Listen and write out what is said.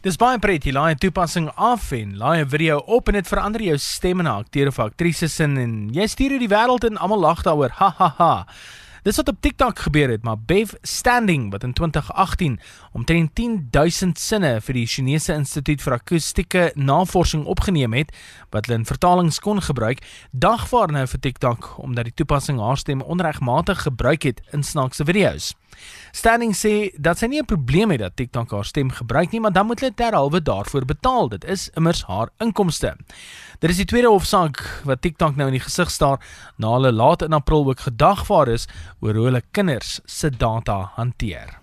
Dis baie pret jy laai 'n toepassing af en laai 'n video op en dit verander jou stem en akteur of aktrise sin en jy stuur dit die wêreld en almal lag daaroor. Ha ha ha. Dis wat op TikTok gebeur het, maar Bev Standing wat in 2018 omtrent 10000 sinne vir die Chinese Instituut vir Akoestiese Navorsing opgeneem het wat hulle in vertalings kon gebruik, dagvaar nou vir TikTok omdat die toepassing haar stem onregmatig gebruik het in snaakse video's. Standing sê dat sy nie 'n probleem het dat TikTok haar stem gebruik nie, maar dan moet hulle terhalwe daarvoor betaal. Dit is immers haar inkomste. Dit is die tweede hofsaak wat TikTok nou in die gesig staar na hulle laat in April ook gedagvaar is oor hoe hulle kinders se data hanteer.